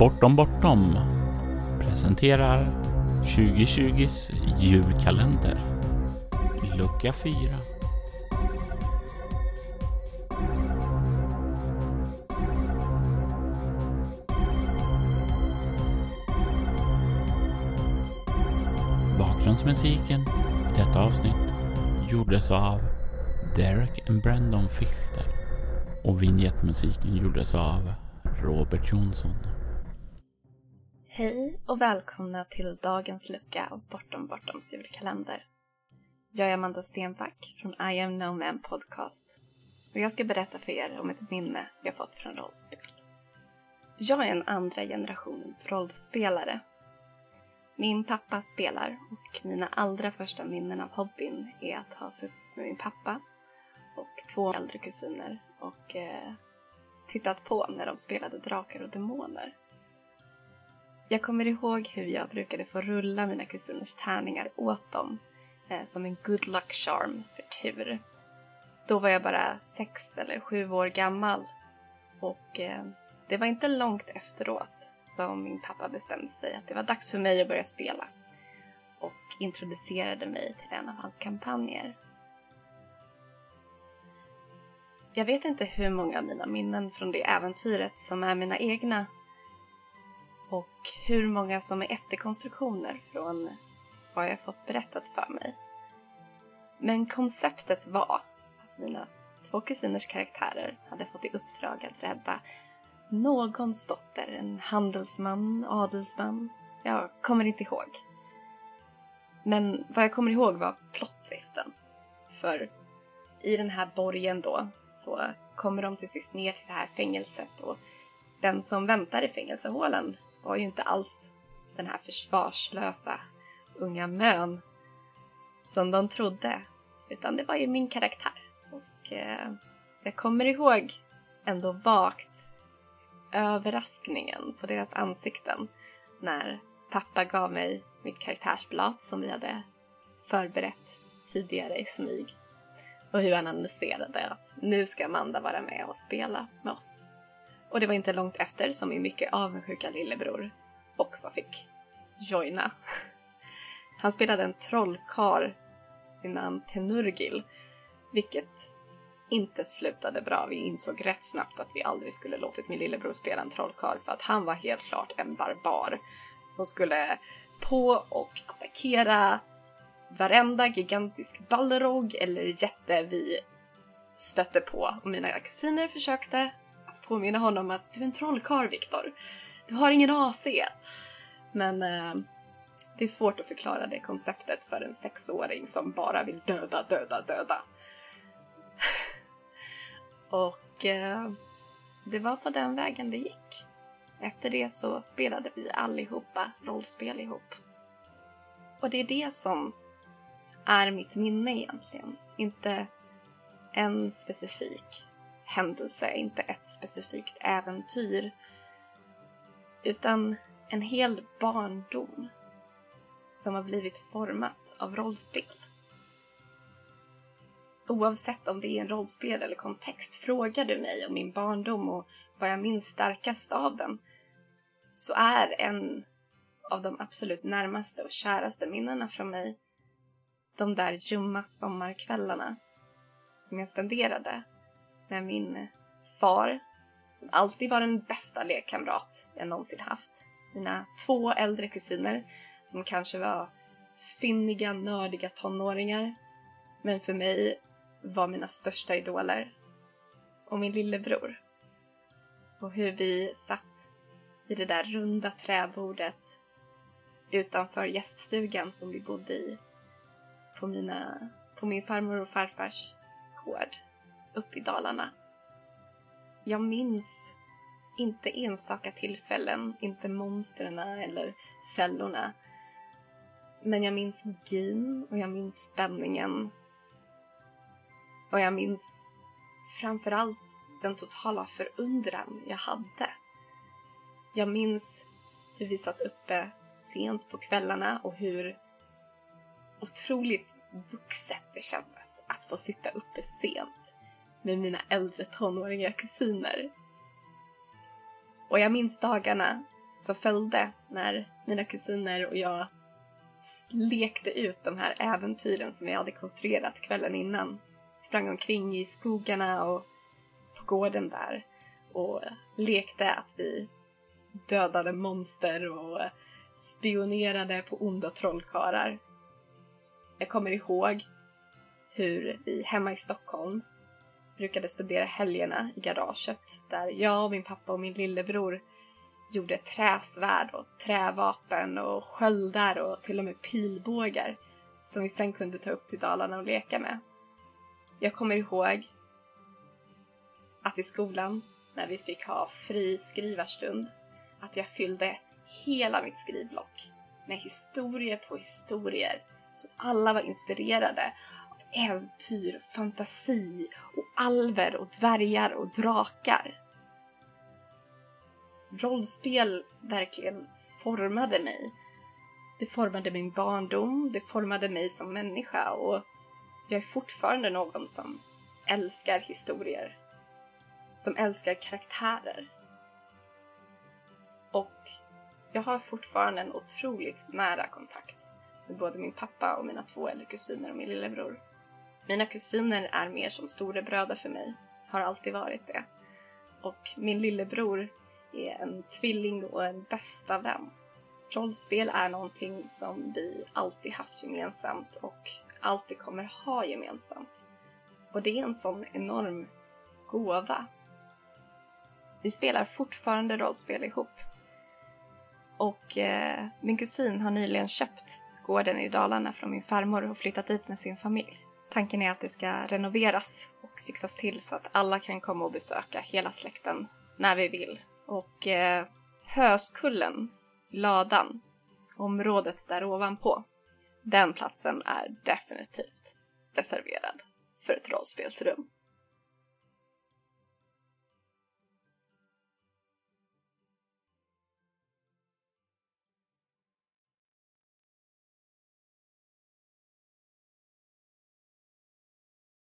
Bortom Bortom presenterar 2020s julkalender. Lucka 4. Bakgrundsmusiken i detta avsnitt gjordes av Derek and Brandon Fichter och vignettmusiken gjordes av Robert Jonsson. Hej och välkomna till dagens lucka av Bortom Bortoms julkalender. Jag är Amanda Stenback från I am no man podcast och jag ska berätta för er om ett minne jag fått från rollspel. Jag är en andra generationens rollspelare. Min pappa spelar och mina allra första minnen av hobbyn är att ha suttit med min pappa och två äldre kusiner och eh, tittat på när de spelade Drakar och Demoner. Jag kommer ihåg hur jag brukade få rulla mina kusiners tärningar åt dem eh, som en good luck charm för tur. Då var jag bara sex eller sju år gammal och eh, det var inte långt efteråt som min pappa bestämde sig att det var dags för mig att börja spela och introducerade mig till en av hans kampanjer. Jag vet inte hur många av mina minnen från det äventyret som är mina egna och hur många som är efterkonstruktioner från vad jag fått berättat för mig. Men konceptet var att mina två kusiners karaktärer hade fått i uppdrag att rädda någons dotter, en handelsman, adelsman. Jag kommer inte ihåg. Men vad jag kommer ihåg var plottvisten. För i den här borgen då så kommer de till sist ner till det här fängelset och den som väntar i fängelsehålan var ju inte alls den här försvarslösa unga mön som de trodde. Utan det var ju min karaktär. Och eh, jag kommer ihåg ändå vagt överraskningen på deras ansikten när pappa gav mig mitt karaktärsblad som vi hade förberett tidigare i smyg. Och hur han annonserade att nu ska Amanda vara med och spela med oss. Och det var inte långt efter som min mycket avundsjuka lillebror också fick joina. Han spelade en trollkar vid namn Tenurgil, vilket inte slutade bra. Vi insåg rätt snabbt att vi aldrig skulle låtit min lillebror spela en trollkarl för att han var helt klart en barbar som skulle på och attackera varenda gigantisk balrog eller jätte vi stötte på och mina kusiner försökte påminna honom att du är en trollkarl Viktor. Du har ingen AC. Men eh, det är svårt att förklara det konceptet för en sexåring som bara vill döda, döda, döda. och eh, det var på den vägen det gick. Efter det så spelade vi allihopa rollspel ihop. Och det är det som är mitt minne egentligen. Inte en specifik händelse, inte ett specifikt äventyr. Utan en hel barndom som har blivit format av rollspel. Oavsett om det är en rollspel eller kontext, frågar du mig om min barndom och vad jag minns starkast av den, så är en av de absolut närmaste och käraste minnena från mig de där ljumma sommarkvällarna som jag spenderade med min far, som alltid var den bästa lekkamrat jag någonsin haft. Mina två äldre kusiner som kanske var finniga, nördiga tonåringar, men för mig var mina största idoler. Och min lillebror. Och hur vi satt vid det där runda träbordet utanför gäststugan som vi bodde i på, mina, på min farmor och farfars gård uppe i Dalarna. Jag minns inte enstaka tillfällen, inte monstren eller fällorna. Men jag minns magin och jag minns spänningen. Och jag minns framförallt den totala förundran jag hade. Jag minns hur vi satt uppe sent på kvällarna och hur otroligt vuxet det kändes att få sitta uppe sent med mina äldre tonåriga kusiner. Och jag minns dagarna som följde när mina kusiner och jag lekte ut de här äventyren som vi hade konstruerat kvällen innan. Sprang omkring i skogarna och på gården där och lekte att vi dödade monster och spionerade på onda trollkarlar. Jag kommer ihåg hur vi hemma i Stockholm brukade spendera helgerna i garaget där jag och min pappa och min lillebror gjorde träsvärd och trävapen och sköldar och till och med pilbågar som vi sen kunde ta upp till Dalarna och leka med. Jag kommer ihåg att i skolan, när vi fick ha fri skrivarstund, att jag fyllde hela mitt skrivblock med historier på historier som alla var inspirerade äventyr, fantasi och alver och dvärgar och drakar rollspel verkligen formade mig. Det formade min barndom, det formade mig som människa och jag är fortfarande någon som älskar historier. Som älskar karaktärer. Och jag har fortfarande en otroligt nära kontakt med både min pappa och mina två äldre kusiner och min lillebror. Mina kusiner är mer som storebröder för mig, har alltid varit det. Och min lillebror är en tvilling och en bästa vän. Rollspel är någonting som vi alltid haft gemensamt och alltid kommer ha gemensamt. Och det är en sån enorm gåva. Vi spelar fortfarande rollspel ihop. Och eh, min kusin har nyligen köpt gården i Dalarna från min farmor och flyttat dit med sin familj. Tanken är att det ska renoveras och fixas till så att alla kan komma och besöka hela släkten när vi vill och eh, Höskullen, ladan, området där ovanpå, den platsen är definitivt reserverad för ett rollspelsrum.